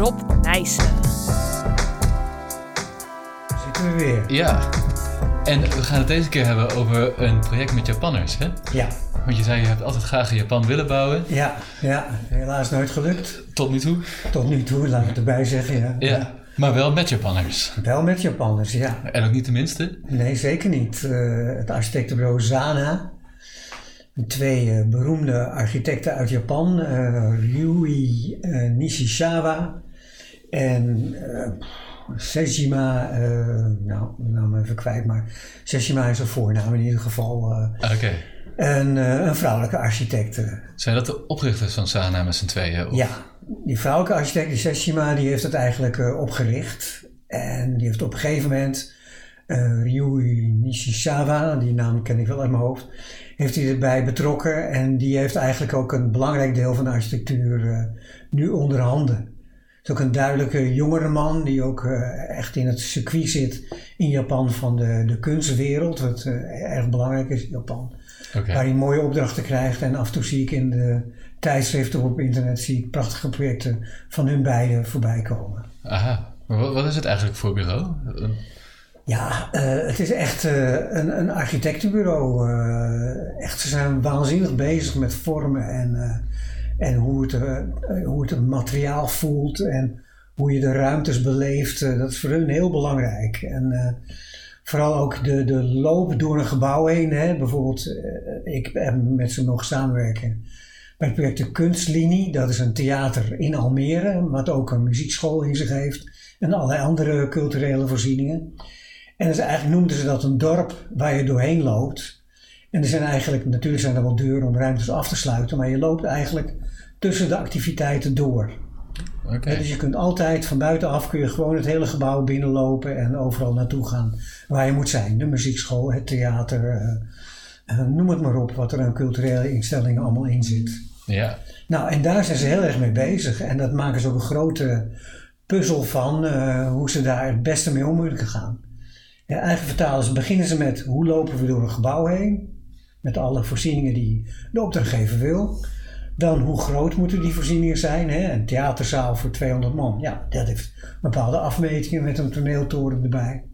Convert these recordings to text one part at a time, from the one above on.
Rob Nijssen. Zitten we weer. Ja, en we gaan het deze keer hebben over een project met Japanners, hè? Ja, Want je zei je hebt altijd graag in Japan willen bouwen. ja, ja. Helaas nooit gelukt. Tot nu toe. Tot nu toe, laat ik het erbij zeggen. Ja. Ja, maar wel met Japanners. Wel met Japanners, ja. En ook niet de minste. Nee, zeker niet. Eh, het architectenbureau Zana. Twee eh, beroemde architecten uit Japan. eh Ryui eh, Nishizawa en eh, Sejima. eh, nou, de naam even kwijt, maar Sejima is een voornaam in ieder geval. eh, Oké. een, eh, een vrouwelijke architect. eh. Zijn dat de oprichters van Sana met z'n tweeën? Of- Ja, die vrouwelijke architect, die Seshima, die heeft het eigenlijk eh, opgericht. En die heeft op een gegeven moment eh Ryui Nishizawa, die naam ken ik wel uit mijn hoofd, heeft hij erbij betrokken. En die heeft eigenlijk ook een belangrijk deel van de architectuur eh, nu onder handen. Is ook een duidelijke jongere man die ook eh, echt in het circuit zit in Japan van de, de kunstwereld, wat eh, erg belangrijk is in Japan waar hij mooie opdrachten krijgt. En af en toe zie ik in de tijdschriften of op internet zie ik prachtige projecten van hun beiden voorbij komen. Aha. Maar wat, wat is het eigenlijk voor bureau? Ja, eh, het is echt een, een architectenbureau. echt, ze zijn waanzinnig bezig met vormen en, en hoe, het, eh, hoe het materiaal voelt en hoe je de ruimtes beleeft. eh, dat is voor hun heel belangrijk. En eh, vooral ook de, de loop door een gebouw heen. Hè. Bijvoorbeeld, ik heb met ze nog samenwerken bij het project De Kunstlinie. Dat is een theater in Almere, wat ook een muziekschool in zich heeft. En allerlei andere culturele voorzieningen. En dus eigenlijk noemden ze dat een dorp waar je doorheen loopt. En er zijn eigenlijk, natuurlijk zijn er wel deuren om ruimtes af te sluiten, maar je loopt eigenlijk tussen de activiteiten door. Oké. Hè, Dus je kunt altijd van buitenaf kun je gewoon het hele gebouw binnenlopen en overal naartoe gaan waar je moet zijn. De muziekschool, het theater, eh, eh, noem het maar op, wat er aan culturele instellingen allemaal in zit. Ja. Nou, en daar zijn ze heel erg mee bezig. En dat maken ze ook een grote puzzel van eh, hoe ze daar het beste mee om moeten gaan. Ja, eigenlijk vertalen beginnen ze met hoe lopen we door een gebouw heen. Met alle voorzieningen die de opdrachtgever wil. Dan hoe groot moeten die voorzieningen zijn. Hè? Een theaterzaal voor 200 man. Ja, dat heeft bepaalde afmetingen met een toneeltoren erbij.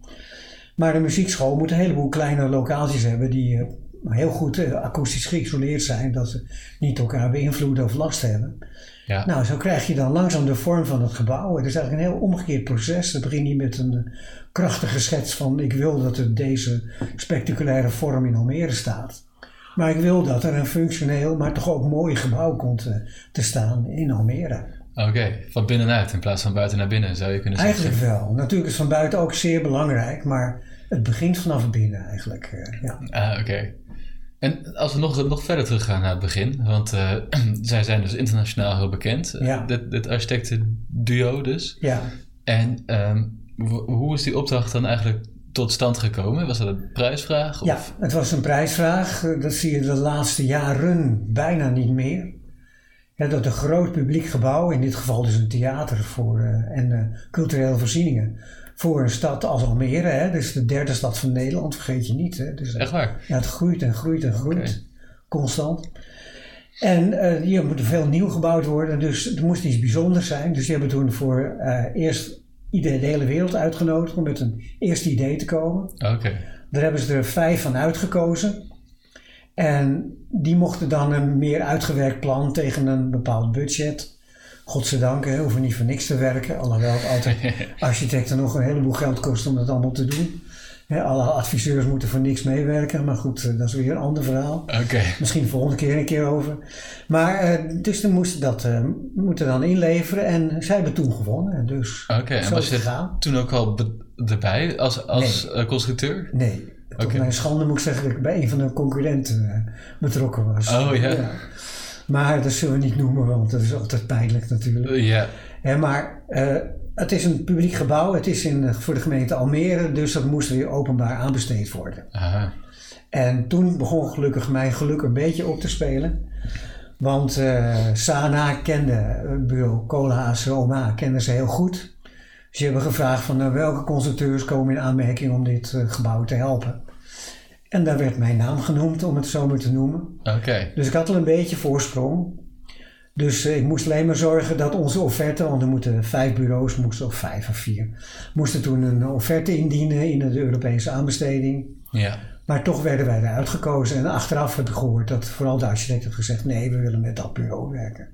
Maar de muziekschool moet een heleboel kleine locaties hebben die eh, heel goed eh, akoestisch geïsoleerd zijn. Dat ze niet elkaar beïnvloeden of last hebben. Ja. Nou, zo krijg je dan langzaam de vorm van het gebouw. Het is eigenlijk een heel omgekeerd proces. Het begint niet met een eh, krachtige schets van ik wil dat er deze spectaculaire vorm in Almere staat. Maar ik wil dat er een functioneel, maar toch ook mooi gebouw komt eh, te staan in Almere. Oké. Van binnenuit in plaats van buiten naar binnen zou je kunnen zeggen. Eigenlijk wel. Natuurlijk is van buiten ook zeer belangrijk, maar het begint vanaf binnen eigenlijk. eh, ja. Ah, oké. En als we nog, nog verder teruggaan naar het begin, want eh, zij zijn dus internationaal heel bekend, dit, dit architectenduo dus. ja. En ehm, hoe is die opdracht dan eigenlijk tot stand gekomen? Was dat een prijsvraag? Of? Ja, het was een prijsvraag. Eh, Dat zie je de laatste jaren bijna niet meer. Ja, dat een groot publiek gebouw, in dit geval dus een theater voor, eh, en eh, culturele voorzieningen, voor een stad als Almere, hè, dus de derde stad van Nederland, vergeet je niet. Hè, dus, Echt waar? ja, het groeit en groeit en groeit, constant. En eh, hier moet er veel nieuw gebouwd worden, dus er moest iets bijzonders zijn. Dus die hebben toen voor eerst iedereen de hele wereld uitgenodigd om met een eerste idee te komen. Oké. Daar hebben ze er vijf van uitgekozen. En die mochten dan een meer uitgewerkt plan tegen een bepaald budget. Godzijdank, hè, hoeven niet voor niks te werken. Alhoewel het altijd architecten nog een heleboel geld kost om dat allemaal te doen. Alle adviseurs moeten voor niks meewerken. Maar goed, eh, dat is weer een ander verhaal. Oké. Misschien de volgende keer een keer over. Maar eh, dus dan moesten dat eh, moeten dan inleveren. En zij hebben toen gewonnen. En Dus Oké, en was je gegaan. toen ook al erbij als, als constructeur? Nee. Tot Oké. mijn schande moet ik zeggen dat ik bij een van de concurrenten betrokken was. Oh, ja. Maar dat zullen we niet noemen, want dat is altijd pijnlijk natuurlijk. Ja. Maar het is een publiek gebouw. Het is in, voor de gemeente Almere, dus dat moest weer openbaar aanbesteed worden. Aha. En toen begon gelukkig mijn geluk een beetje op te spelen. Want eh, Sana kende het bureau Koolhaas Roma, kenden ze heel goed. Ze hebben gevraagd van nou, welke constructeurs komen in aanmerking om dit eh, gebouw te helpen. En daar werd mijn naam genoemd, om het zo maar te noemen. Oké. Dus ik had al een beetje voorsprong. Dus eh, ik moest alleen maar zorgen dat onze offerte, want er moeten vijf bureaus, moesten of vijf of vier, moesten toen een offerte indienen in de Europese aanbesteding. Ja. Maar toch werden wij eruit gekozen. En achteraf heb ik gehoord dat vooral de architect heeft gezegd: nee, we willen met dat bureau werken.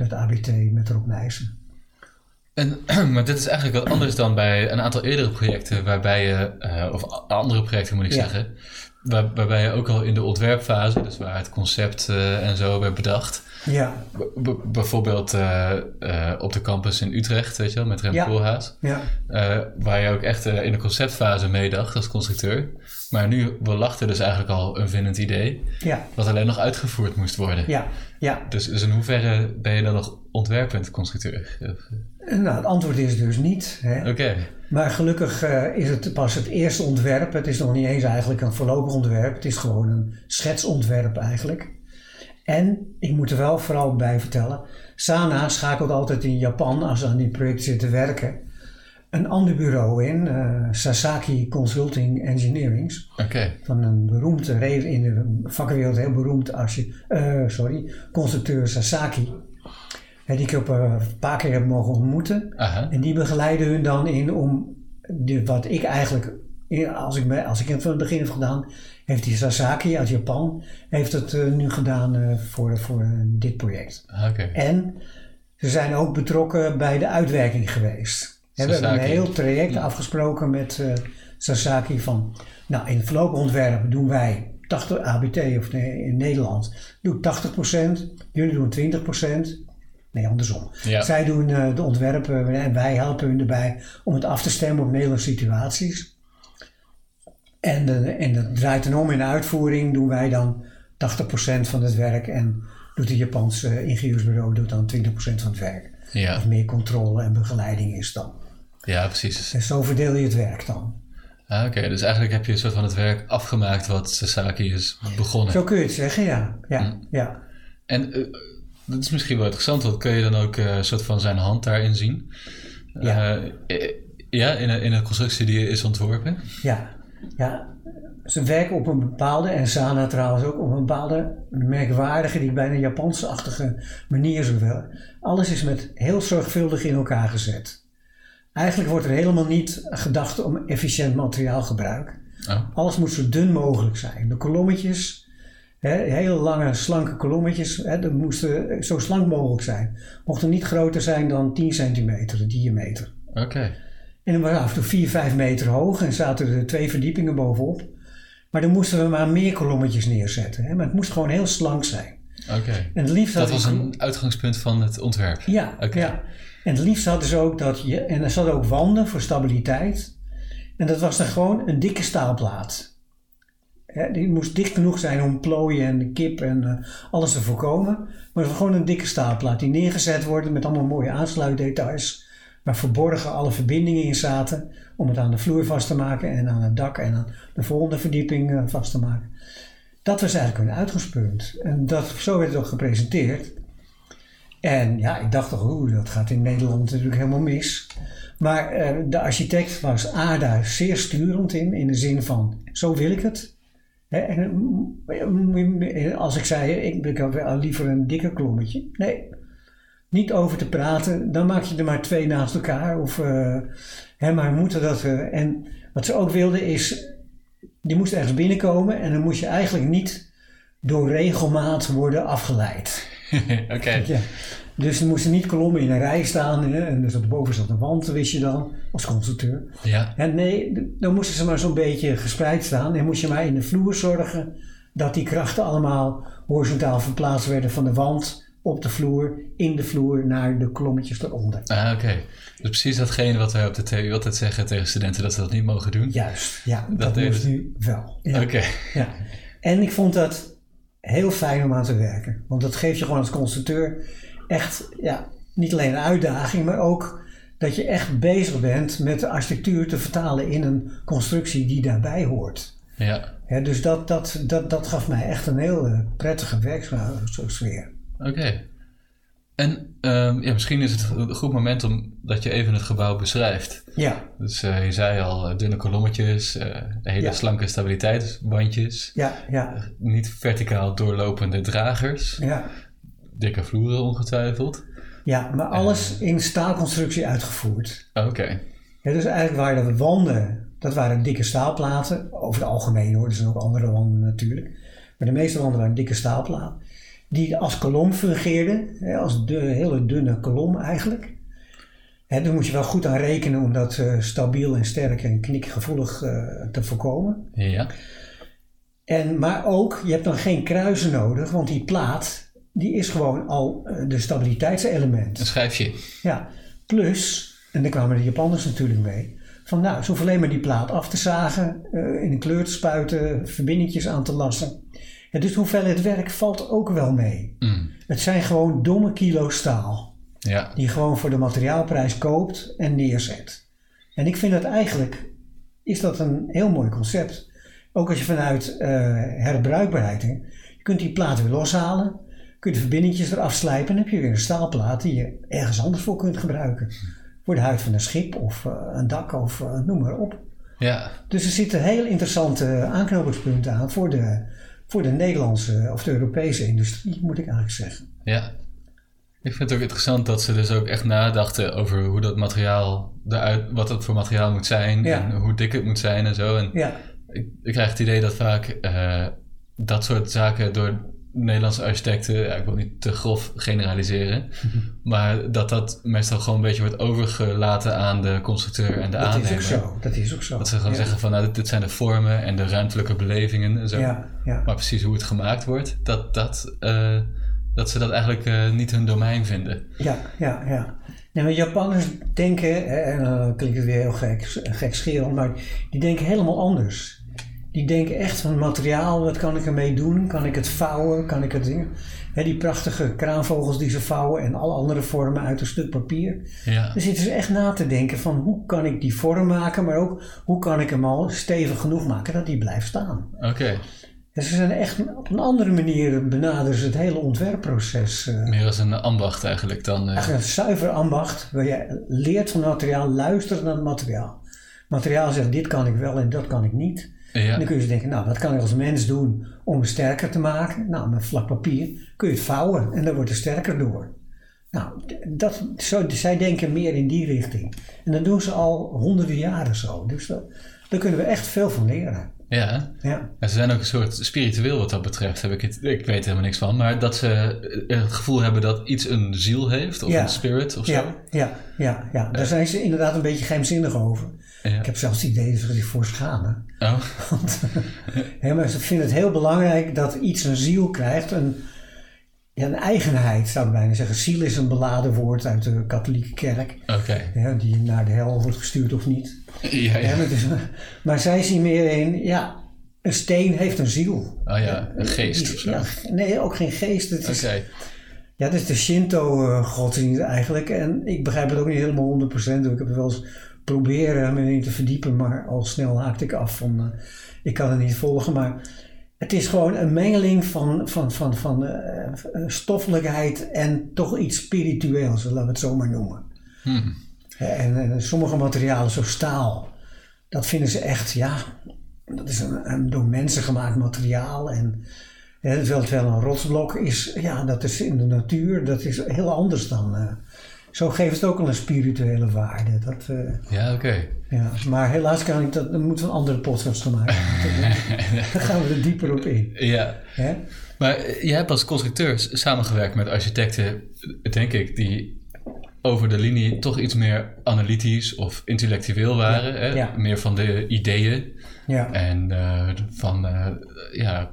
Met ABT, met Rob Nijssen. En, maar dit is eigenlijk wat anders dan bij een aantal eerdere projecten, waarbij je, eh, of andere projecten moet ik Ja. zeggen, waar, waarbij je ook al in de ontwerpfase, dus waar het concept eh, en zo werd bedacht, Ja, bijvoorbeeld eh, eh, op de campus in Utrecht, weet je wel, met Rem Ja. Koolhaas, ja, eh, waar je ook echt in de conceptfase meedacht als constructeur. Maar nu er dus eigenlijk al een vinnend idee, ja, wat alleen nog uitgevoerd moest worden. ja, ja. Dus, dus in hoeverre ben je dan nog ontwerpend constructeur? Nou, het antwoord is dus niet. Oké, Maar gelukkig is het pas het eerste ontwerp. Het is nog niet eens eigenlijk een voorlopig ontwerp. Het is gewoon een schetsontwerp eigenlijk. En ik moet er wel vooral bij vertellen. Sana schakelt altijd in Japan, als ze aan die project zitten werken, een ander bureau in. eh, Sasaki Consulting Engineerings. Van een beroemde, in de vakwereld heel beroemd archi- eh, sorry, constructeur Sasaki. Die ik op eh, een paar keer heb mogen ontmoeten. En die begeleiden hun dan in om de, wat ik eigenlijk, als ik, als ik het van het begin heb gedaan, heeft die Sasaki uit Japan, heeft het eh, nu gedaan eh, voor, voor eh, dit project. Oké. En ze zijn ook betrokken bij de uitwerking geweest. We hebben een heel traject afgesproken met Sasaki van, nou in het voorlopig ontwerp doen wij 80 ABT of nee, in Nederland doe 80%, jullie doen 20%. Nee, andersom. Ja. Zij doen de ontwerpen en wij helpen hun erbij om het af te stemmen op Nederlandse situaties. En, en dat draait dan om in de uitvoering doen wij dan 80% van het werk en doet het Japanse ingenieursbureau doet dan 20% van het werk. Ja. Of meer controle en begeleiding is dan. ja, precies. En zo verdeel je het werk dan. Ah, Oké, dus eigenlijk heb je een soort van het werk afgemaakt wat Sasaki is begonnen. Zo kun je het zeggen, ja. Ja, ja. En eh, dat is misschien wel interessant, want kun je dan ook eh, een soort van zijn hand daarin zien? Ja. Eh, ja, in in een constructie die is ontworpen. Ja, ja. Ze werken op een bepaalde, en Sana trouwens ook, op een bepaalde merkwaardige, die bijna Japanse-achtige manier zo wel. Alles is met heel zorgvuldig in elkaar gezet. Eigenlijk wordt er helemaal niet gedacht om efficiënt materiaalgebruik. Alles moet zo dun mogelijk zijn. De kolommetjes, hè, hele lange, slanke kolommetjes, hè, dat moesten zo slank mogelijk zijn. Mochten niet groter zijn dan 10 centimeter, de diameter. oké. En dan waren af en toe 4, 5 meter hoog en zaten er twee verdiepingen bovenop. Maar dan moesten we maar meer kolommetjes neerzetten. Hè? Maar het moest gewoon heel slank zijn. Oké. En het liefst Dat was een uitgangspunt van het ontwerp. Ja, Oké. ja. En het liefst hadden ze ook dat je... En er zaten ook wanden voor stabiliteit. En dat was dan gewoon een dikke staalplaat. Hè, die moest dik genoeg zijn om plooien en kip en eh, alles te voorkomen. Maar het was gewoon een dikke staalplaat die neergezet wordt met allemaal mooie aansluitdetails. Waar verborgen alle verbindingen in zaten om het aan de vloer vast te maken en aan het dak en aan de volgende verdieping eh, vast te maken. Dat was eigenlijk hun uitgangspunt. En dat, zo werd het ook gepresenteerd. En ja, ik dacht toch, oeh, dat gaat in Nederland natuurlijk helemaal mis. Maar eh, de architect was A daar zeer sturend in, in de zin van, zo wil ik het. En, mm, als ik zei, ik, heb liever een dikker klommetje. Nee, niet over te praten, dan maak je er maar twee naast elkaar. Of, eh, hè, maar moeten dat... eh, en wat ze ook wilden is, die moest ergens binnenkomen en dan moest je eigenlijk niet door regelmaat worden afgeleid. Oké. Ja. Dus er moesten niet kolommen in een rij staan hè, en dus op boven zat een wand, wist je dan, als constructeur. Ja. En nee, dan moesten ze maar zo'n beetje gespreid staan en moest je maar in de vloer zorgen dat die krachten allemaal horizontaal verplaatst werden van de wand op de vloer, in de vloer, naar de kolommetjes eronder. Ah, oké. Dus precies datgene wat wij op de TU altijd zeggen tegen studenten dat ze dat niet mogen doen. Juist, ja, dat, het. nu wel. Ja. Oké. Ja. En ik vond dat heel fijn om aan te werken. Want dat geeft je gewoon als constructeur echt, ja, niet alleen een uitdaging, maar ook dat je echt bezig bent met de architectuur te vertalen in een constructie die daarbij hoort. Ja. Hè, dus dat, dat, dat, dat gaf mij echt een heel prettige werksfeer. Oké. En ehm, ja, misschien is het een goed moment om dat je even het gebouw beschrijft. Ja, Dus eh, je zei al, eh, dunne kolommetjes, eh, hele Ja. slanke stabiliteitsbandjes, ja, ja, niet verticaal doorlopende dragers. ja. dikke vloeren ongetwijfeld. Ja, maar alles in staalconstructie uitgevoerd. Oké. Ja, dus eigenlijk waren de wanden, dat waren dikke staalplaten. Over het algemeen hoor, er zijn ook andere wanden natuurlijk. Maar de meeste wanden waren dikke staalplaten. Die als kolom fungeerden, hè, als de hele dunne kolom eigenlijk. Hè, daar moet je wel goed aan rekenen om dat eh, stabiel en sterk en knikgevoelig eh, te voorkomen. Ja. En, maar ook, je hebt dan geen kruisen nodig, want die plaat, die is gewoon al eh, de stabiliteitselement. Een schijfje. Ja, plus, en daar kwamen de Japanners natuurlijk mee, van nou, ze hoeven alleen maar die plaat af te zagen, in een kleur te spuiten, verbindingjes aan te lassen. Ja, dus hoeveelheid werk valt ook wel mee. Mm. Het zijn gewoon domme kilo staal, Ja. die je gewoon voor de materiaalprijs koopt en neerzet. En ik vind dat eigenlijk, is dat een heel mooi concept. Ook als je vanuit eh, herbruikbaarheid, hè, je kunt die plaat weer loshalen, kun je de verbindingjes eraf slijpen en dan heb je weer een staalplaat die je ergens anders voor kunt gebruiken. Voor de huid van een schip of eh, een dak of eh, noem maar op. Ja. Dus er zitten heel interessante aanknopingspunten aan voor de, voor de Nederlandse of de Europese industrie, moet ik eigenlijk zeggen. Ja. Ik vind het ook interessant dat ze dus ook echt nadachten over hoe dat materiaal eruit, wat het voor materiaal moet zijn Ja. en hoe dik het moet zijn en zo. En Ja, ik, ik krijg het idee dat vaak eh, dat soort zaken door Nederlandse architecten, ja, ik wil niet te grof generaliseren, maar dat dat meestal gewoon een beetje wordt overgelaten aan de constructeur en de dat aannemer. is ook zo. Dat is ook zo. Dat ze gewoon ja. zeggen van nou, dit, dit zijn de vormen en de ruimtelijke belevingen en zo. Ja, ja. Maar precies hoe het gemaakt wordt, dat, dat, eh, dat ze dat eigenlijk eh, niet hun domein vinden. Ja, ja, ja. Nee, maar Japanners denken, hè, en dan klinkt het weer heel gek, gekscherend, maar die denken helemaal anders. Die denken echt van materiaal, wat kan ik ermee doen? Kan ik het vouwen? Kan ik het dingen? Die prachtige kraanvogels die ze vouwen en alle andere vormen uit een stuk papier. Ja, Dan zitten ze echt na te denken van hoe kan ik die vorm maken, maar ook hoe kan ik hem al stevig genoeg maken dat die blijft staan. oké. Dus ze zijn echt op een andere manier benaderen ze het hele ontwerpproces. eh. Meer als een ambacht eigenlijk dan. eh, Eigenlijk een zuiver ambacht waar je leert van materiaal, luistert naar het materiaal. Materiaal zegt dit kan ik wel en dat kan ik niet. En dan kun je dus denken, nou wat kan ik als mens doen om sterker te maken? Nou met vlak papier kun je het vouwen en dan wordt het sterker door. Nou, dat, zo, zij denken meer in die richting. En dat doen ze al honderden jaren zo. Dus daar kunnen we echt veel van leren. Ja. Ja, En ze zijn ook een soort spiritueel wat dat betreft. Heb ik, het, ik weet er helemaal niks van. Maar dat ze eh, het gevoel hebben dat iets een ziel heeft. Of Ja. een spirit of zo. ja, ja, ja, ja. daar zijn ze inderdaad een beetje geheimzinnig over. Ja. Ik heb zelfs het idee dat ze zich voor schamen. Oh, Want hè, maar ze vinden het heel belangrijk dat iets een ziel krijgt, een, ja, een eigenheid zou ik bijna zeggen. Ziel is een beladen woord uit de katholieke kerk, die naar de hel wordt gestuurd of niet. Ja, maar, is- maar zij zien meer in, ja, een steen heeft een ziel. Oh ja, een geest of zo. ja, nee, ook geen geest. Het is, Oké. ja, dat is de Shinto-godsdienst eigenlijk. En ik begrijp het ook niet helemaal 100%. Ik heb wel eens proberen me in te verdiepen, maar al snel haakte ik af van eh, ik kan het niet volgen. Maar het is gewoon een mengeling van, van, van, van eh, eh, stoffelijkheid en toch iets spiritueels, laten we het zo maar noemen. Hmm. En, en sommige materialen, zoals staal, dat vinden ze echt, ja, dat is een, een door mensen gemaakt materiaal. En terwijl het wel een rotsblok is, ja, dat is in de natuur, dat is heel anders dan. eh, zo geeft het ook al een spirituele waarde. Dat, eh, Ja, oké. ja. Maar helaas kan ik dat, dan moeten we een andere podcast van maken. Dan gaan we er dieper op in. Ja. Hè? Maar eh, je hebt als constructeur samengewerkt met architecten, denk ik, die over de linie toch iets meer analytisch of intellectueel waren. Hè? ja. Meer van de ideeën Ja, en eh, van, eh, ja,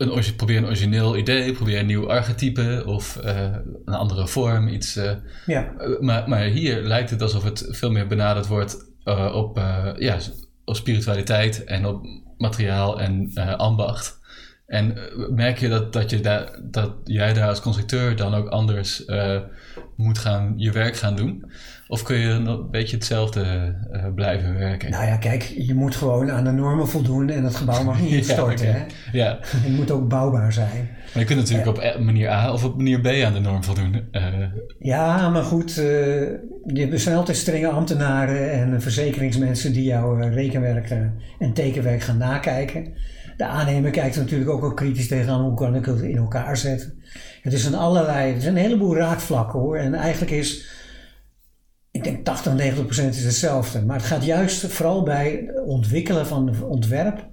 een, probeer een origineel idee, probeer een nieuw archetype of eh, een andere vorm, iets. eh, ja, eh, maar, maar hier lijkt het alsof het veel meer benaderd wordt op, ja, op spiritualiteit en op materiaal en ambacht. En merk je dat, dat, je daar, dat jij daar als constructeur dan ook anders moet gaan, je werk gaan doen? Of kun je een beetje hetzelfde eh, blijven werken? nou ja, kijk, je moet gewoon aan de normen voldoen en het gebouw mag niet Ja, instorten. hè? Ja, Het moet ook bouwbaar zijn. maar je kunt natuurlijk op eh, manier A of op manier B aan de norm voldoen. Eh, Ja, maar goed, eh, er zijn altijd strenge ambtenaren en verzekeringsmensen die jouw eh, rekenwerk eh, en tekenwerk gaan nakijken. De aannemer kijkt er natuurlijk ook wel kritisch tegenaan hoe kan ik het in elkaar zetten. Het is een allerlei, er zijn een heleboel raakvlakken hoor. En eigenlijk is, ik denk 80, 90 procent is hetzelfde. Maar het gaat juist vooral bij het ontwikkelen van het ontwerp,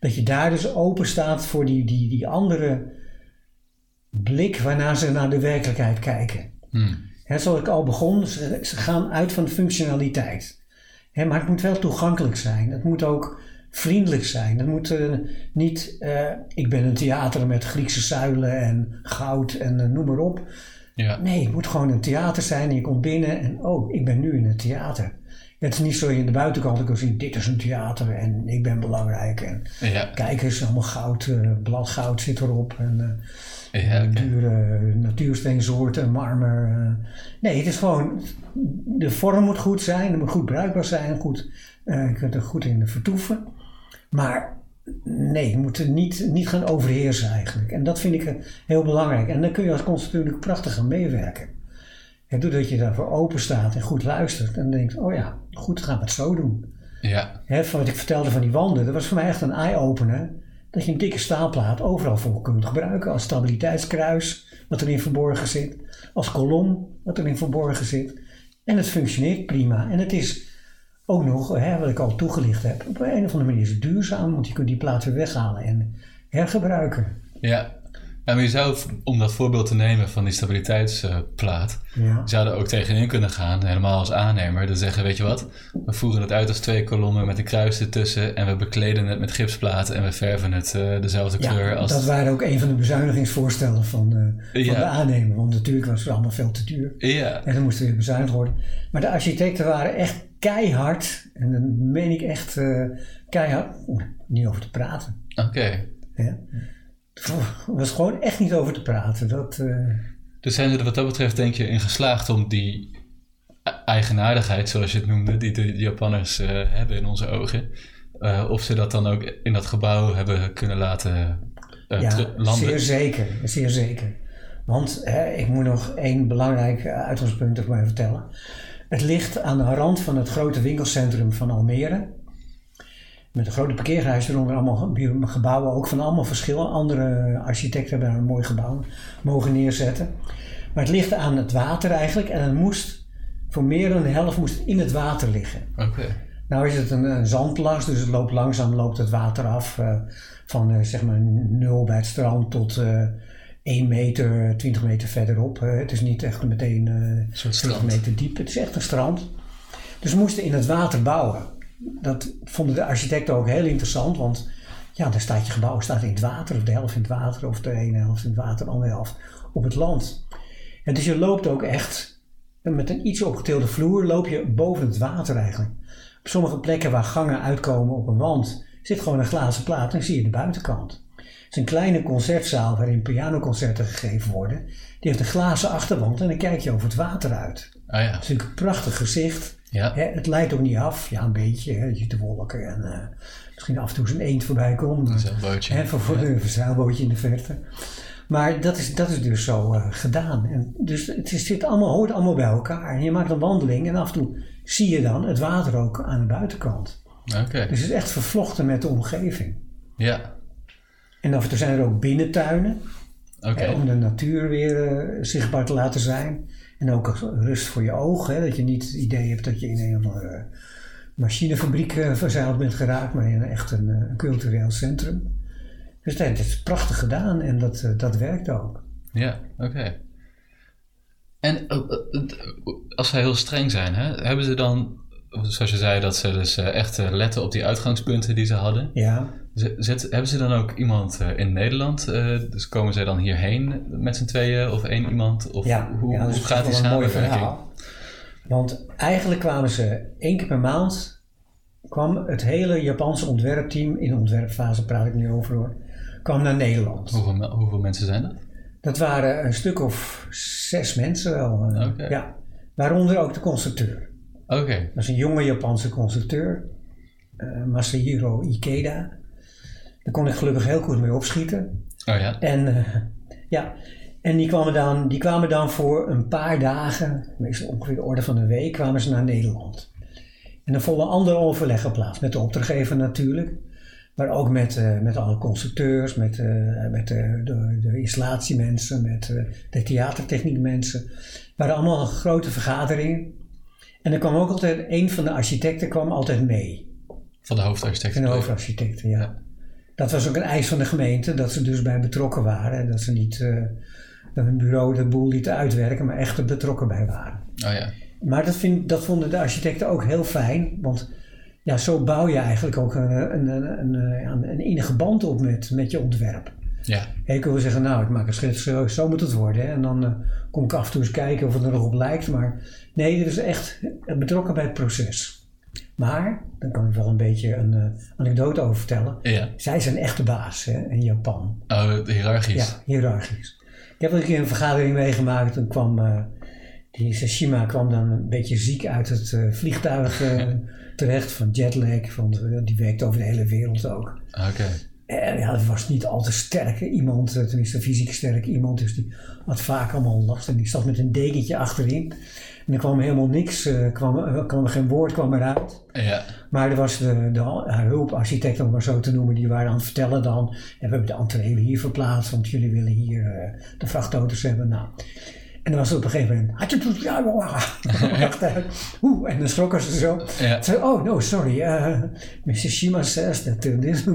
dat je daar dus open staat voor die, die, die andere blik waarna ze naar de werkelijkheid kijken. Hmm. Zoals ik al begon, ze, ze gaan uit van functionaliteit. Maar het moet wel toegankelijk zijn. Het moet ook vriendelijk zijn. Het moet eh, niet, eh, ik ben een theater met Griekse zuilen en goud en eh, noem maar op. Ja. Nee, het moet gewoon een theater zijn en je komt binnen en oh, ik ben nu in het theater. Het is niet zo je in de buitenkant kan zien, dit is een theater en ik ben belangrijk. En Ja. kijk eens, allemaal goud, eh, bladgoud zit erop. En, eh, Ja, dure natuursteensoorten, marmer. eh. Nee, het is gewoon, de vorm moet goed zijn, het moet goed bruikbaar zijn, goed, je kunt er goed in vertoeven. Maar nee, je moet er niet, niet gaan overheersen eigenlijk. En dat vind ik eh, heel belangrijk. En dan kun je als constructeur natuurlijk prachtig gaan meewerken. Ja, doordat je daarvoor open staat en goed luistert en denkt, oh ja, goed, gaan we het zo doen. Ja. Hè, van wat ik vertelde van die wanden, dat was voor mij echt een eye-opener. Dat je een dikke staalplaat overal voor kunt gebruiken. Als stabiliteitskruis, wat erin verborgen zit. Als kolom, wat erin verborgen zit. En het functioneert prima. En het is ook nog, hè, wat ik al toegelicht heb, op een of andere manier is het duurzaam. Want je kunt die plaat weer weghalen en hergebruiken. Ja. Ja, maar je zou, om dat voorbeeld te nemen van die stabiliteitsplaat, Ja. je zou er ook tegenin kunnen gaan, helemaal als aannemer. Dan zeggen, weet je wat, we voeren het uit als twee kolommen met een kruis ertussen en we bekleden het met gipsplaten en we verven het eh, dezelfde kleur als... dat waren ook een van de bezuinigingsvoorstellen van, eh, van Ja. de aannemer. Want natuurlijk was het allemaal veel te duur. Ja, En dan moest er weer bezuinigd worden. Maar de architecten waren echt keihard. En dan meen ik echt eh, keihard. Niet over te praten. oké. Er was gewoon echt niet over te praten. Dat, eh, Dus zijn ze er wat dat betreft denk je in geslaagd om die e- eigenaardigheid, zoals je het noemde, die de Japanners eh, hebben in onze ogen, of ze dat dan ook in dat gebouw hebben kunnen laten ja, landen? zeer zeker. Zeer zeker. Want hè, ik moet nog één belangrijk uitgangspunt maar vertellen. Het ligt aan de rand van het grote winkelcentrum van Almere. Met een grote parkeerhuis eronder allemaal ge- gebouwen, ook van allemaal verschillen. Andere architecten hebben daar een mooi gebouw mogen neerzetten. Maar het ligt aan het water eigenlijk en het moest, voor meer dan de helft moest het in het water liggen. Oké. Nou is het een, een zandplas, dus het loopt langzaam loopt het water af eh, van eh, zeg maar nul bij het strand tot eh 1 meter, 20 meter verderop. Eh, het is niet echt meteen eh soort 20 strand. meter diep, het is echt een strand. Dus we moesten in het water bouwen. Dat vonden de architecten ook heel interessant, want ja, dan staat je gebouw staat in het water, of de helft in het water, of de ene helft in het water, de andere helft op het land. En dus je loopt ook echt met een iets opgetilde vloer, loop je boven het water eigenlijk. Op sommige plekken waar gangen uitkomen op een wand, zit gewoon een glazen plaat en zie je de buitenkant. Het is een kleine concertzaal waarin pianoconcerten gegeven worden. Die heeft een glazen achterwand en dan kijk je over het water uit. Ah ja. Het is natuurlijk een prachtig gezicht. Ja. Hè, het leidt ook niet af. Ja, een beetje. Hè, je ziet de wolken en eh, misschien af en toe eens een eend voorbij komt. Een zeilbootje. Hè, voor, voor een zeilbootje in de verte. Maar dat is, dat is dus zo eh, gedaan. En dus het is, zit allemaal, hoort allemaal bij elkaar. En je maakt een wandeling en af en toe zie je dan het water ook aan de buitenkant. Oké. Dus het is echt vervlochten met de omgeving. Ja. En af en toe zijn er ook binnentuinen. Oké. Hè, om de natuur weer eh, zichtbaar te laten zijn. En ook rust voor je ogen. Hè, dat je niet het idee hebt dat je in een of andere machinefabriek eh, verzeild bent geraakt. Maar in echt een, eh, cultureel centrum. Dus dat, dat is prachtig gedaan en dat, eh, dat werkt ook. Ja, oké. En eh, eh, als zij heel streng zijn, hè, hebben ze dan, zoals je zei, dat ze dus eh, echt eh, letten op die uitgangspunten die ze hadden. Ja, zet- hebben ze dan ook iemand eh, in Nederland? eh, dus komen zij dan hierheen met z'n tweeën of één iemand? Of ja, hoe, ja dat hoe is gaat die samenwerking? verhaal. Want eigenlijk kwamen ze één keer per maand, kwam het hele Japanse ontwerpteam, in de ontwerpfase praat ik nu over hoor, kwam naar Nederland. Hoeveel, me- hoeveel mensen zijn dat? Dat waren een stuk of zes mensen wel. eh. Ja. Waaronder ook de constructeur. Oké, Dat is een jonge Japanse constructeur, eh, Masahiro Ikeda. Daar kon ik gelukkig heel goed mee opschieten. oh ja. En, eh, ja. en die, kwamen dan, die kwamen dan voor een paar dagen, meestal ongeveer de orde van een week, kwamen ze naar Nederland. En dan vonden andere overleggen plaats, met de opdrachtgever natuurlijk. Maar ook met, eh, met alle constructeurs, met, eh, met de, de, de installatiemensen, met de theatertechniekmensen. Het waren allemaal grote vergaderingen. En er kwam ook altijd, een van de architecten kwam altijd mee. Van de hoofdarchitect. Van de hoofdarchitecten, ja. Dat was ook een eis van de gemeente, dat ze dus bij betrokken waren. En dat ze niet eh dat een bureau de boel lieten uitwerken, maar echt er betrokken bij waren. Oh ja. Maar dat, vind, dat vonden de architecten ook heel fijn, want ja, zo bouw je eigenlijk ook een, een, een, een, een, innige band op met, met je ontwerp. Ja. En ik wil zeggen, nou, ik maak een schets, zo, zo moet het worden. hè. En dan eh, kom ik af en toe eens kijken of het er nog op lijkt. Maar nee, het is echt betrokken bij het proces. Maar, daar kan ik wel een beetje een eh, anekdote over vertellen. Ja. Zij zijn echt de baas hè, in Japan. Oh, hiërarchisch. Ja, hiërarchisch. Ik heb een keer een vergadering meegemaakt. Toen kwam eh, die Sashima kwam dan een beetje ziek uit het eh, vliegtuig terecht van jetlag. Van, die werkt over de hele wereld ook. Oké. En ja, het was niet al te sterk iemand, eh, tenminste fysiek sterk iemand. Dus die had vaak allemaal last. En die zat met een dekentje achterin. En er kwam helemaal niks, eh, kwam, er kwam geen woord kwam eruit. Ja. Maar er was de, de haar hulparchitect, om maar zo te noemen, die waren aan het vertellen dan. En we hebben de entree hier verplaatst, want jullie willen hier eh, de vrachtauto's hebben. Nou. En dan was het op een gegeven moment. Oeh, en dan schrokken ze zo. Ja. Ze oh no, sorry. uh, Mr. Shima says that this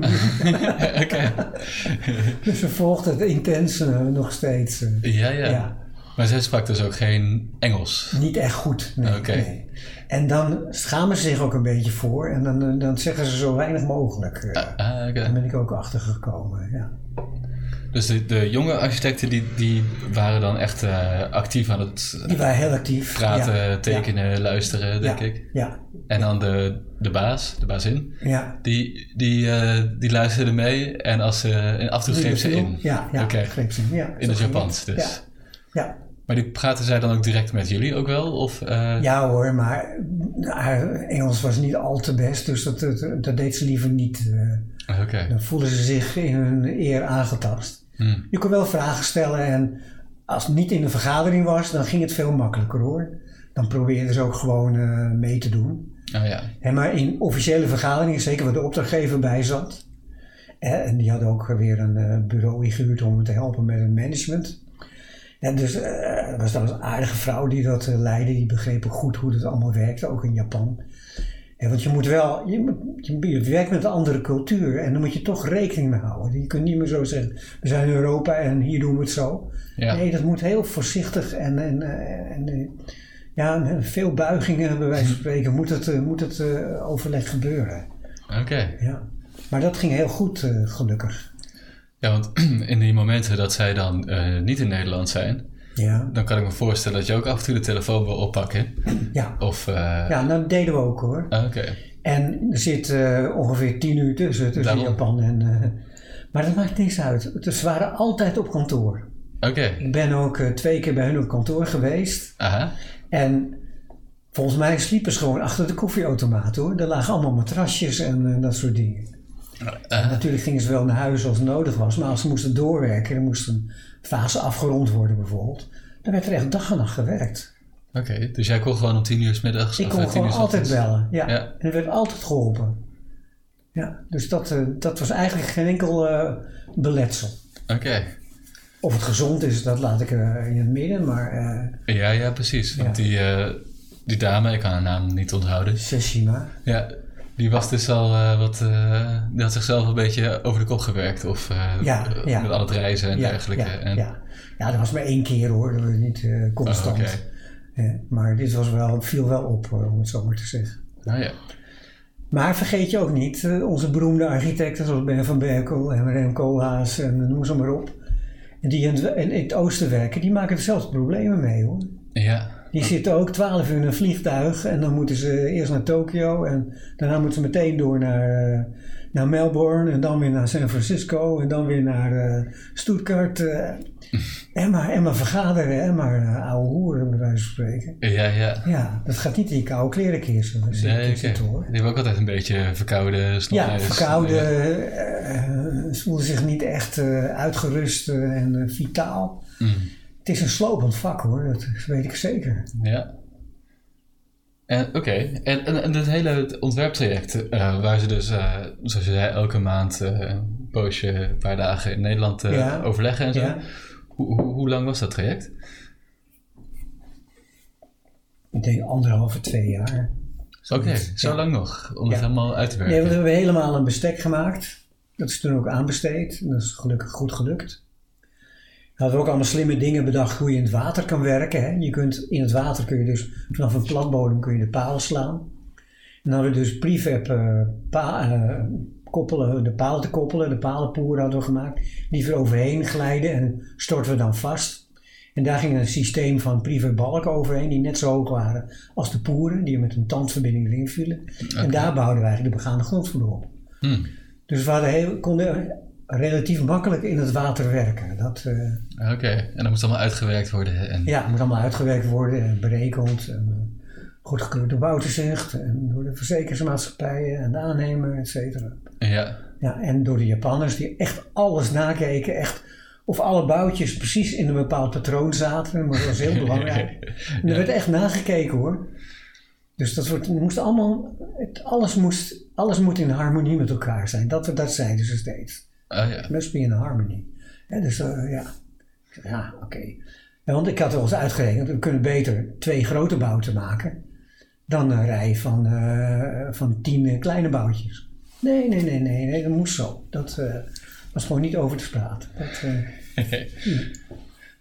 Oké. Dus ze volgde het intens eh, nog steeds. eh. Ja, ja, Ja. Maar zij sprak dus ook geen Engels. Niet echt goed. Nee, Oké. nee. En dan schamen ze zich ook een beetje voor. En dan, eh, dan zeggen ze zo weinig mogelijk. Ah, oké. Daar ben ik ook achter gekomen. Ja. Dus de, de jonge architecten die, die waren dan echt eh, actief aan het Die waren heel actief. praten, ja. tekenen, luisteren, denk ja. ik. Ja, En dan de, de baas, de bazin, ja. die, die, eh, die luisterde mee en, als ze, en af en toe greep ze in. Ja, ja Oké. greep ze in. Ja, In zo het Japans dus. Ja. Ja. Maar die praten zij dan ook direct met jullie ook wel? Of, eh, ja hoor, maar haar Engels was niet al te best. Dus dat, dat, dat deed ze liever niet. eh. Oké. dan voelden ze zich in hun eer aangetast. Hm. Je kon wel vragen stellen en als het niet in een vergadering was, dan ging het veel makkelijker hoor. Dan probeerden ze ook gewoon eh, mee te doen. Oh ja. Maar in officiële vergaderingen, zeker waar de opdrachtgever bij zat. en die hadden ook weer een eh, bureau ingehuurd om te helpen met het management. En dus er was dan een aardige vrouw die dat leidde. Die begreep ook goed hoe het allemaal werkte, ook in Japan. Want je moet wel, je, moet, je, je werkt met een andere cultuur en dan moet je toch rekening mee houden. Je kunt niet meer zo zeggen, we zijn in Europa en hier doen we het zo. Ja. Nee, dat moet heel voorzichtig en, en, eh, en eh, ja, met veel buigingen, bij wijze van spreken, moet het, eh, moet het eh, overleg gebeuren. Oké. Ja. Maar dat ging heel goed, eh, gelukkig. Ja, want in die momenten dat zij dan eh, niet in Nederland zijn, Ja, dan kan ik me voorstellen dat je ook af en toe de telefoon wil oppakken. ja. Of, eh, ja nou, dat deden we ook hoor. ah, Oké. En er zit eh, ongeveer tien uur tussen, tussen Daarom. Japan en... eh, maar dat maakt niks uit. Dus ze waren altijd op kantoor. Oké. Ik ben ook twee keer bij hun op kantoor geweest. Aha. En volgens mij sliepen ze gewoon achter de koffieautomaat hoor. Er lagen allemaal matrasjes en dat soort dingen. Eh, Natuurlijk gingen ze wel naar huis als het nodig was, maar als ze moesten doorwerken, er moest een fase afgerond worden bijvoorbeeld, dan werd er echt dag en nacht gewerkt. Oké, dus jij kon gewoon om tien uur s middags Ik kon eh, gewoon altijd bellen, ja. Ja. En er werd altijd geholpen. Ja, dus dat, eh, dat was eigenlijk geen enkel beletsel. Oké. Of het gezond is, dat laat ik eh, in het midden, maar Ja, ja, precies. Want Ja. die, die dame, ik kan haar naam niet onthouden. Seshima. Ja, die was dus al eh, wat... eh, die had zichzelf een beetje over de kop gewerkt. Of eh, Ja, ja. met al het reizen en Ja, dergelijke. ja, en, ja. ja, dat was maar één keer hoor, dat was niet constant. Oh. Eh, maar dit was wel, viel wel op, om het zo maar te zeggen. Nou ja. Maar vergeet je ook niet, onze beroemde architecten zoals Ben van Berkel en Rem Koolhaas en noem ze maar op. Die in het, in het oosten werken, die maken dezelfde problemen mee hoor. Ja, Die zitten ook 12 uur in een vliegtuig en dan moeten ze eerst naar Tokio en daarna moeten ze meteen door naar, eh, naar Melbourne en dan weer naar San Francisco en dan weer naar eh, Stuttgart. eh, en, maar, en maar vergaderen en maar uh, ouwe hoeren bij wijze van spreken. ja, ja. Ja, dat gaat niet in je koude kleren kiezen. Nee, hoor. Die hebben ook altijd een beetje verkouden Ja, verkouden, Ja. voelen zich niet echt uitgerust en vitaal. Mm. Het is een slopend vak hoor, dat weet ik zeker. ja. En Oké, en, en, en het hele ontwerptraject, eh, waar ze dus, eh, zoals je zei, elke maand eh, een poosje, een paar dagen in Nederland Ja. overleggen en zo. Ja. Hoe, hoe, hoe lang was dat traject? Ik denk anderhalve, twee jaar. Oké, zo Ja. lang nog, om het helemaal uit te Nee, werken. want we hebben helemaal een bestek gemaakt. Dat is toen ook aanbesteed. En dat is gelukkig goed gelukt. We hadden ook allemaal slimme dingen bedacht hoe je in het water kan werken. Hè. Je kunt, in het water kun je dus vanaf een platbodem kun je de palen slaan. En dan hadden we dus prefab eh, pa- eh, koppelen, de palen te koppelen. De palenpoeren hadden we gemaakt. Die er overheen glijden en storten we dan vast. En daar ging een systeem van prefab balken overheen die net zo hoog waren als de poeren. Die er met een tandverbinding erin vielen. En daar bouwden we eigenlijk de begaande grondvloer op. Hm. Dus we hadden heel, konden relatief makkelijk in het water werken. Dat eh, Oké, en dat moest allemaal uitgewerkt worden. En... ja, moet allemaal uitgewerkt worden en berekend. En, eh, goedgekeurd door Wouterzicht en door de verzekeringsmaatschappijen en de aannemer, et cetera. ja. Ja, en door de Japanners die echt alles nakeken. Echt of alle boutjes precies in een bepaald patroon zaten. Maar dat was heel belangrijk. En er werd echt nagekeken hoor. Dus dat wordt, moest allemaal, het, alles, moest, alles moet in harmonie met elkaar zijn. Dat, dat zeiden ze steeds. Oh ja. Must be in harmony. Dus eh, ja, ja, oké. Want ik had wel eens uitgerekend, we kunnen beter twee grote bouten maken dan een rij van, eh, van tien eh, kleine boutjes. Nee, nee, nee, nee, nee, dat moest zo. Dat was gewoon niet over te praten. Dat,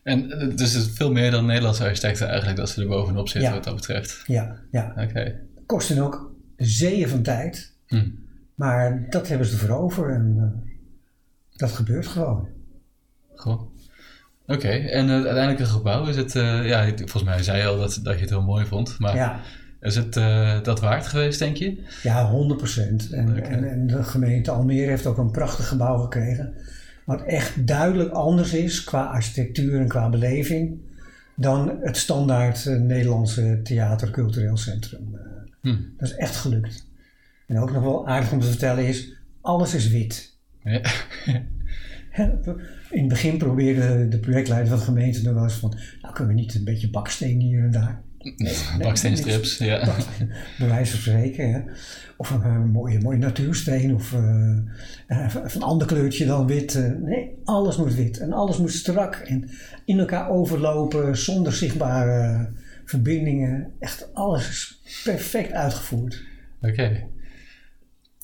en dus het is veel meer dan Nederlandse architecten eigenlijk dat ze er bovenop zitten Ja. wat dat betreft. ja, ja. Oké. Kostte ook zeeën van tijd. Hm. Maar dat hebben ze ervoor over en dat gebeurt gewoon. Goh. Oké, en het uiteindelijke gebouw is het, eh, ja, volgens mij zei je al dat, dat je het heel mooi vond, maar Ja, is het eh, dat waard geweest, denk je? ja 100 procent. En, en, en de gemeente Almere heeft ook een prachtig gebouw gekregen. Wat echt duidelijk anders is qua architectuur en qua beleving dan het standaard Nederlandse theater cultureel centrum. Hm. dat is echt gelukt. En ook nog wel aardig om te vertellen is, alles is wit. Ja. In het begin probeerde de projectleider van de gemeente nog wel eens van, nou kunnen we niet een beetje baksteen hier en daar. Baksteenstrips, ja. bij wijze van spreken. Hè? Of een, eh, mooie, mooie natuursteen of eh, een ander kleurtje dan wit. nee, alles moet wit en alles moet strak en in elkaar overlopen zonder zichtbare verbindingen. Echt alles is perfect uitgevoerd. Oké.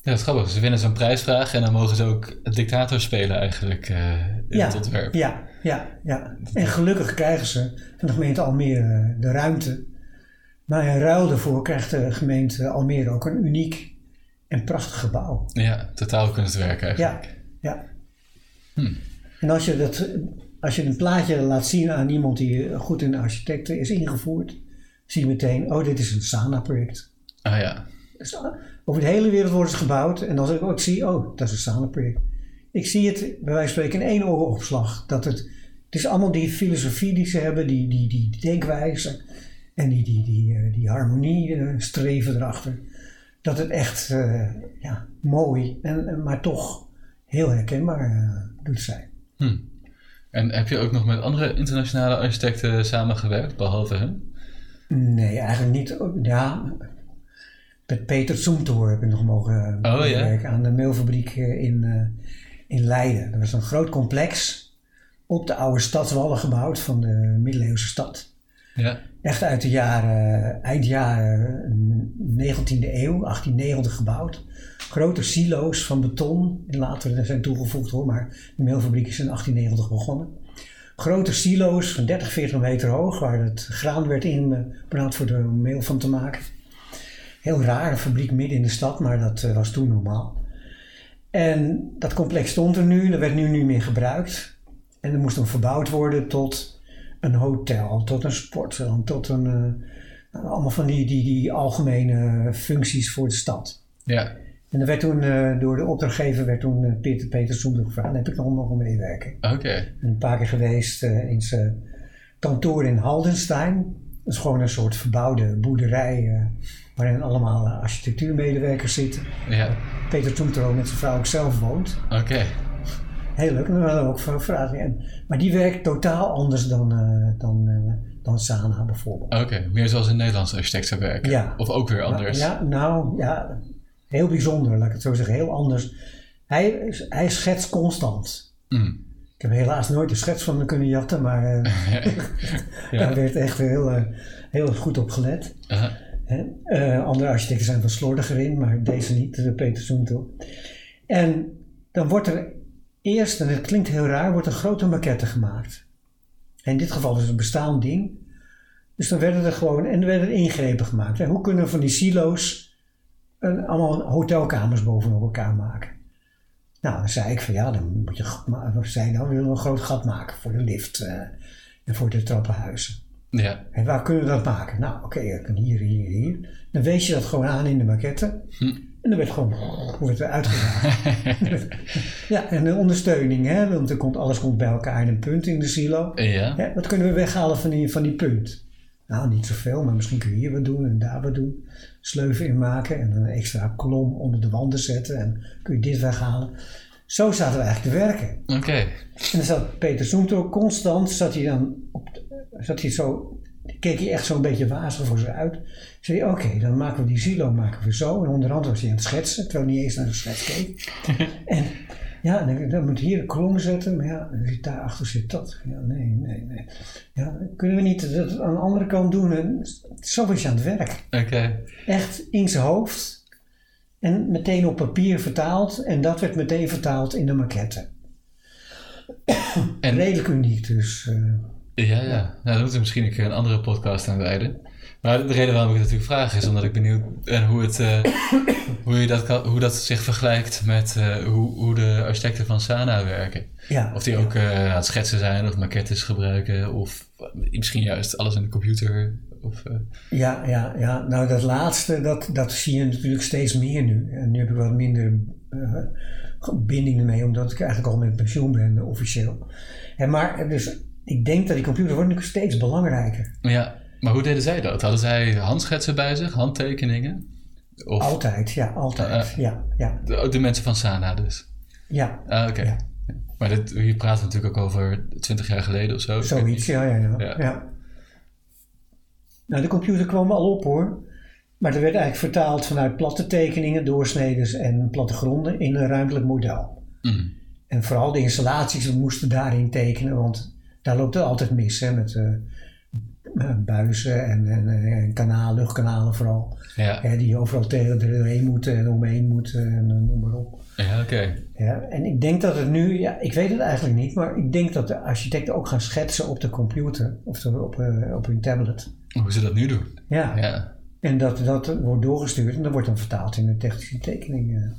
Ja, dat is grappig. Ze winnen zo'n prijsvraag en dan mogen ze ook het dictator spelen eigenlijk eh, in ja, het ontwerp. Ja, ja, ja. En gelukkig krijgen ze van de gemeente Almere de ruimte. Maar in ruil daarvoor krijgt de gemeente Almere ook een uniek en prachtig gebouw. Ja, totaal kunstwerk eigenlijk. Ja, ja. Hm. En als je, dat, als je een plaatje laat zien aan iemand die goed in architecten is ingevoerd, zie je meteen, oh, dit is een SANA-project. Ah ja. Over de hele wereld wordt het gebouwd en als ik ook zie, oh, dat is een SANA-project. Ik zie het bij wijze van spreken in één oogopslag. Dat het, het is allemaal die filosofie die ze hebben, die, die, die denkwijze en die, die, die, eh, die harmonie eh, streven erachter. Dat het echt eh, ja, mooi, en, maar toch heel herkenbaar eh, doet zijn. Hm. En heb je ook nog met andere internationale architecten samengewerkt, behalve hem? Nee, eigenlijk niet. Ja, met Peter Zoemtoor heb ik nog mogen Oh, ja? werken aan de meelfabriek eh, in, eh, in Leiden. Dat was een groot complex op de oude stadswallen gebouwd van de middeleeuwse stad. Ja. Echt uit de jaren, eind jaren 19e eeuw, 1890 gebouwd. Grote silo's van beton, en later zijn toegevoegd hoor, maar de meelfabriek is in 1890 begonnen. Grote silo's van 30, 40 meter hoog, waar het graan werd ingebracht voor de meel van te maken. Heel raar, een fabriek midden in de stad, maar dat eh, was toen normaal. En dat complex stond er nu, dat werd nu niet meer gebruikt. En er moest dan verbouwd worden tot een hotel, tot een sportsalon, tot een. eh, nou, allemaal van die, die, die algemene functies voor de stad. Ja. En er werd toen eh, door de opdrachtgever werd toen Peter, Peter Soender gevraagd. Daar heb ik nog mogen meewerken. Oké. Ben een paar keer geweest in zijn kantoor in Haldenstein. Dat is gewoon een soort verbouwde boerderij eh, waarin allemaal eh, architectuurmedewerkers zitten. Ja. Peter Toentro met zijn vrouw ook zelf woont. Oké. Heel leuk. En we hadden ook. En- Maar die werkt totaal anders dan, eh, dan dan Sana bijvoorbeeld. Oké, meer zoals een Nederlandse architect zou werken. Ja. Of ook weer anders. Ja, nou ja, heel bijzonder, laat ik het zo zeggen, heel anders. Hij, hij schetst constant. Mm. Ik heb helaas nooit de schets van hem kunnen jatten, maar eh, Ja. daar werd echt heel, eh, heel goed op gelet. Aha. Eh, andere architecten zijn wat slordiger in, maar deze niet, de Peter Zoentel. En dan wordt er eerst, en het klinkt heel raar, wordt een grote maquette gemaakt. En in dit geval is het een bestaand ding. Dus dan werden er gewoon, en er werden ingrepen gemaakt. Hè? Hoe kunnen we van die silo's een, allemaal hotelkamers bovenop elkaar maken? Nou, dan zei ik van ja, dan moet je, zei nou, we willen een groot gat maken voor de lift eh, en voor de trappenhuizen. Ja. En waar kunnen we dat maken? Nou, oké, kan hier, hier, hier. Dan wees je dat gewoon aan in de maquette. En dan werd gewoon wordt er ja, en de ondersteuning, hè, want er komt, alles komt bij elkaar in een punt in de silo. Ja. Hè, wat kunnen we weghalen van die, van die punt? Nou, niet zoveel, maar misschien kun je hier wat doen en daar wat doen. Sleuven in maken en dan een extra kolom onder de wanden zetten en kun je dit weghalen. Zo zaten we eigenlijk te werken. Oké. En dan zat Peter Zoemto constant, zat hij dan op, zat hij zo, keek hij echt zo'n beetje wazig voor zich uit. Zei hij, oké, dan maken we die silo maken we zo. En onderhand was hij aan het schetsen, terwijl hij niet eens naar de schets keek. en ja, dan, moet je hier een kolom zetten, maar ja, daarachter zit dat. Ja, nee, nee, nee. Ja, kunnen we niet dat aan de andere kant doen? En zo was je aan het werk. Oké. Echt in zijn hoofd. En meteen op papier vertaald. En dat werd meteen vertaald in de maquette. En Redelijk uniek dus. eh. Ja, ja. Nou, daar moeten we misschien een keer een andere podcast aan wijden. Maar de reden waarom ik het natuurlijk vraag is omdat ik benieuwd ben hoe, het, eh, hoe, je dat kan, hoe dat zich vergelijkt met eh, hoe, hoe de architecten van Sana werken. ja, Of die ook eh, aan het schetsen zijn of maquettes gebruiken of misschien juist alles in de computer. Of, ja, ja, ja, nou dat laatste, dat, dat zie je natuurlijk steeds meer nu. En nu heb ik wat minder bindingen mee, omdat ik eigenlijk al met pensioen ben, officieel. En maar, dus ik denk dat die computer wordt nu steeds belangrijker. ja, maar hoe deden zij dat? Hadden zij handschetsen bij zich, handtekeningen? Of Altijd, ja, altijd. Eh, ja, ja, de, de mensen van Sana dus? ja. Ah, oké. Ja. Maar dit, hier praten we natuurlijk ook over 20 jaar geleden of zo. Zoiets, ja, ja, ja, Ja. ja. Nou, de computer kwam al op hoor. Maar er werd eigenlijk vertaald vanuit platte tekeningen, doorsneden en plattegronden in een ruimtelijk model. Mm. En vooral de installaties, we moesten daarin tekenen, want daar loopt het altijd mis hè, met eh, eh, buizen en, en, en kanalen, luchtkanalen vooral. Ja, Hè, die overal tegen erheen moeten en omheen moeten en eh, noem maar op. ja oké. Ja, en ik denk dat het nu, ja, ik weet het eigenlijk niet, maar ik denk dat de architecten ook gaan schetsen op de computer of de- op, eh, op hun tablet. Hoe ze dat nu doen. Ja. Ja. en dat, dat wordt doorgestuurd en dat wordt dan vertaald in de technische tekeningen.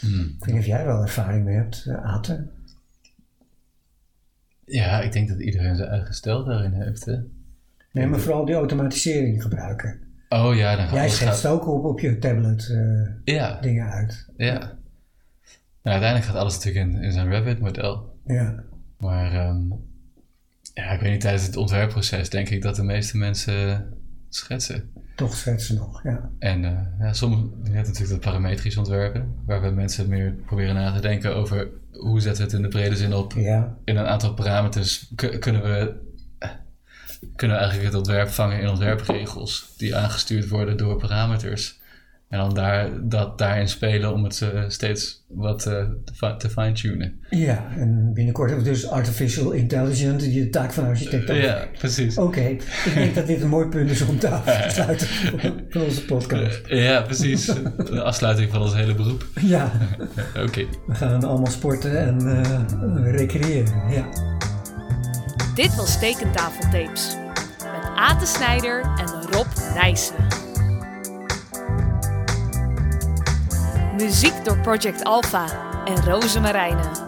Mm. Ik weet niet of jij wel ervaring mee hebt, Aten. ja, ik denk dat iedereen zijn eigen stijl daarin heeft. Hè? Nee, maar vooral die automatisering gebruiken. Oh ja, dan gaat Jij schetst gaat- ook op, op je tablet eh, Ja, dingen uit. ja. Nou, uiteindelijk gaat alles natuurlijk in, in zijn Revit-model. Ja, Maar ehm, ja, ik weet niet, tijdens het ontwerpproces denk ik dat de meeste mensen schetsen. toch schetsen nog, ja. En eh ja, sommige, je hebt natuurlijk dat parametrisch ontwerpen, waarbij mensen meer proberen na te denken over hoe zetten we het in de brede zin op. Ja, In een aantal parameters ku- kunnen we, kunnen we eigenlijk het ontwerp vangen in ontwerpregels die aangestuurd worden door parameters. En dan daar, dat daarin spelen om het eh, steeds wat eh, te, fi- te fine-tunen. ja. en binnenkort hebben we dus artificial intelligence, die de taak van architect Ja, overneemt. precies. Oké, ik denk dat dit een mooi punt is om te af te sluiten van onze podcast. Eh, ja, precies. De afsluiting van ons hele beroep. Ja, Oké. we gaan allemaal sporten en eh, recreëren. Ja. Dit was Tekentafeltapes. Met Ate Snijder en Rob Nijssen. Muziek door Project Alpha en Roze Marijnen.